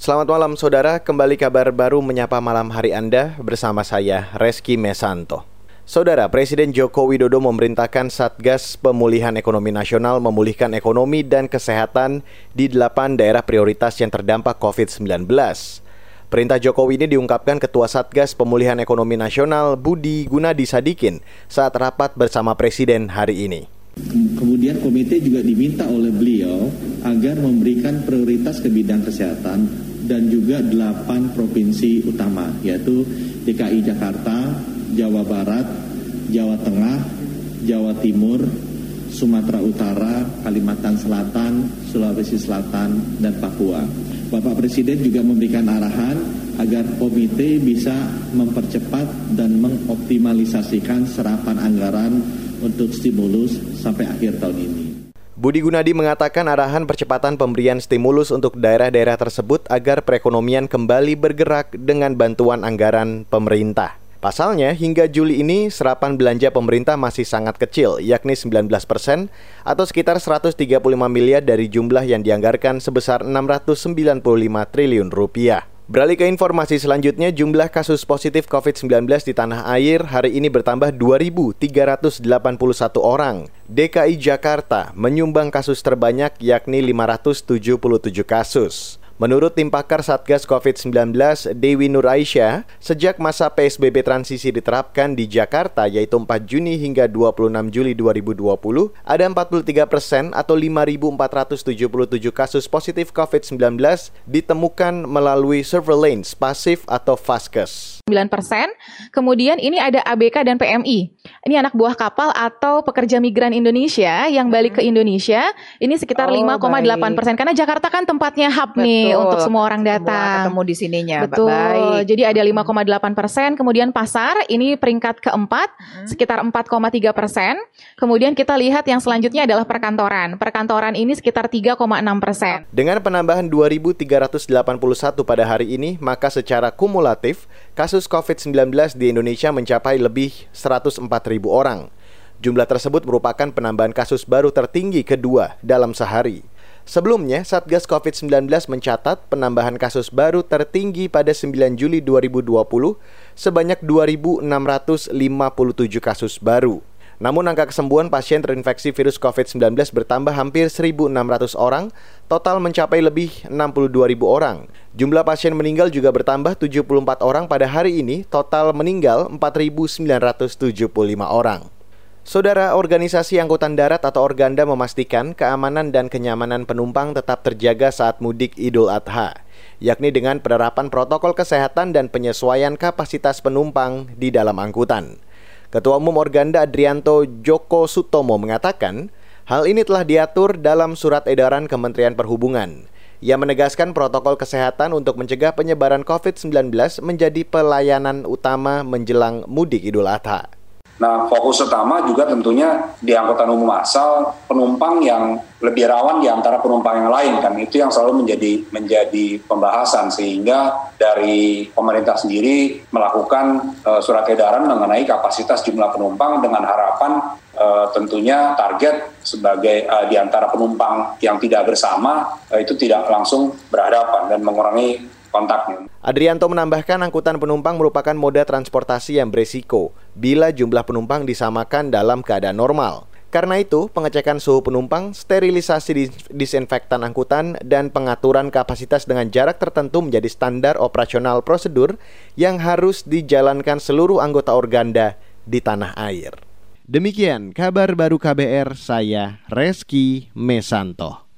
Selamat malam saudara, kembali kabar baru menyapa malam hari Anda bersama saya Reski Mesanto. Saudara, Presiden Joko Widodo memerintahkan Satgas Pemulihan Ekonomi Nasional memulihkan ekonomi dan kesehatan di delapan daerah prioritas yang terdampak COVID-19. Perintah Jokowi ini diungkapkan Ketua Satgas Pemulihan Ekonomi Nasional Budi Gunadi Sadikin saat rapat bersama Presiden hari ini. Kemudian komite juga diminta oleh beliau agar memberikan prioritas ke bidang kesehatan dan juga delapan provinsi utama yaitu DKI Jakarta, Jawa Barat, Jawa Tengah, Jawa Timur, Sumatera Utara, Kalimantan Selatan, Sulawesi Selatan, dan Papua. Bapak Presiden juga memberikan arahan agar komite bisa mempercepat dan mengoptimalisasikan serapan anggaran untuk stimulus sampai akhir tahun ini. Budi Gunadi mengatakan arahan percepatan pemberian stimulus untuk daerah-daerah tersebut agar perekonomian kembali bergerak dengan bantuan anggaran pemerintah. Pasalnya, hingga Juli ini serapan belanja pemerintah masih sangat kecil, yakni 19 persen atau sekitar 135 miliar dari jumlah yang dianggarkan sebesar 695 triliun rupiah. Beralih ke informasi selanjutnya, jumlah kasus positif COVID-19 di tanah air hari ini bertambah 2.381 orang. DKI Jakarta menyumbang kasus terbanyak yakni 577 kasus. Menurut tim pakar Satgas COVID-19 Dewi Nur Aisyah, sejak masa PSBB transisi diterapkan di Jakarta yaitu 4 Juni hingga 26 Juli 2020, ada 43 persen atau 5.477 kasus positif COVID-19 ditemukan melalui surveillance pasif atau FASKES. 9%. Kemudian ini ada ABK dan PMI ini anak buah kapal atau pekerja migran Indonesia yang balik ke hmm. Indonesia ini sekitar oh, 5,8 persen karena Jakarta kan tempatnya hub Betul. nih untuk semua orang datang. Semua ketemu di sininya. Betul. Baik. Jadi ada hmm. 5,8 persen. Kemudian pasar ini peringkat keempat hmm. sekitar 4,3 persen. Kemudian kita lihat yang selanjutnya adalah perkantoran. Perkantoran ini sekitar 3,6 persen. Dengan penambahan 2.381 pada hari ini, maka secara kumulatif kasus COVID-19 di Indonesia mencapai lebih 140 4.000 orang. Jumlah tersebut merupakan penambahan kasus baru tertinggi kedua dalam sehari. Sebelumnya, Satgas COVID-19 mencatat penambahan kasus baru tertinggi pada 9 Juli 2020 sebanyak 2.657 kasus baru. Namun angka kesembuhan pasien terinfeksi virus COVID-19 bertambah hampir 1.600 orang, total mencapai lebih 62.000 orang. Jumlah pasien meninggal juga bertambah 74 orang pada hari ini, total meninggal 4.975 orang. Saudara Organisasi Angkutan Darat atau Organda memastikan keamanan dan kenyamanan penumpang tetap terjaga saat mudik Idul Adha, yakni dengan penerapan protokol kesehatan dan penyesuaian kapasitas penumpang di dalam angkutan. Ketua Umum Organda Adrianto Joko Sutomo mengatakan, hal ini telah diatur dalam surat edaran Kementerian Perhubungan. Ia menegaskan protokol kesehatan untuk mencegah penyebaran COVID-19 menjadi pelayanan utama menjelang mudik Idul Adha. Nah, fokus utama juga tentunya di angkutan umum asal penumpang yang lebih rawan di antara penumpang yang lain kan itu yang selalu menjadi menjadi pembahasan sehingga dari pemerintah sendiri melakukan uh, surat edaran mengenai kapasitas jumlah penumpang dengan harapan uh, tentunya target sebagai uh, di antara penumpang yang tidak bersama uh, itu tidak langsung berhadapan dan mengurangi kontaknya. Adrianto menambahkan angkutan penumpang merupakan moda transportasi yang beresiko bila jumlah penumpang disamakan dalam keadaan normal. Karena itu, pengecekan suhu penumpang, sterilisasi disinfektan angkutan, dan pengaturan kapasitas dengan jarak tertentu menjadi standar operasional prosedur yang harus dijalankan seluruh anggota organda di tanah air. Demikian kabar baru KBR, saya Reski Mesanto.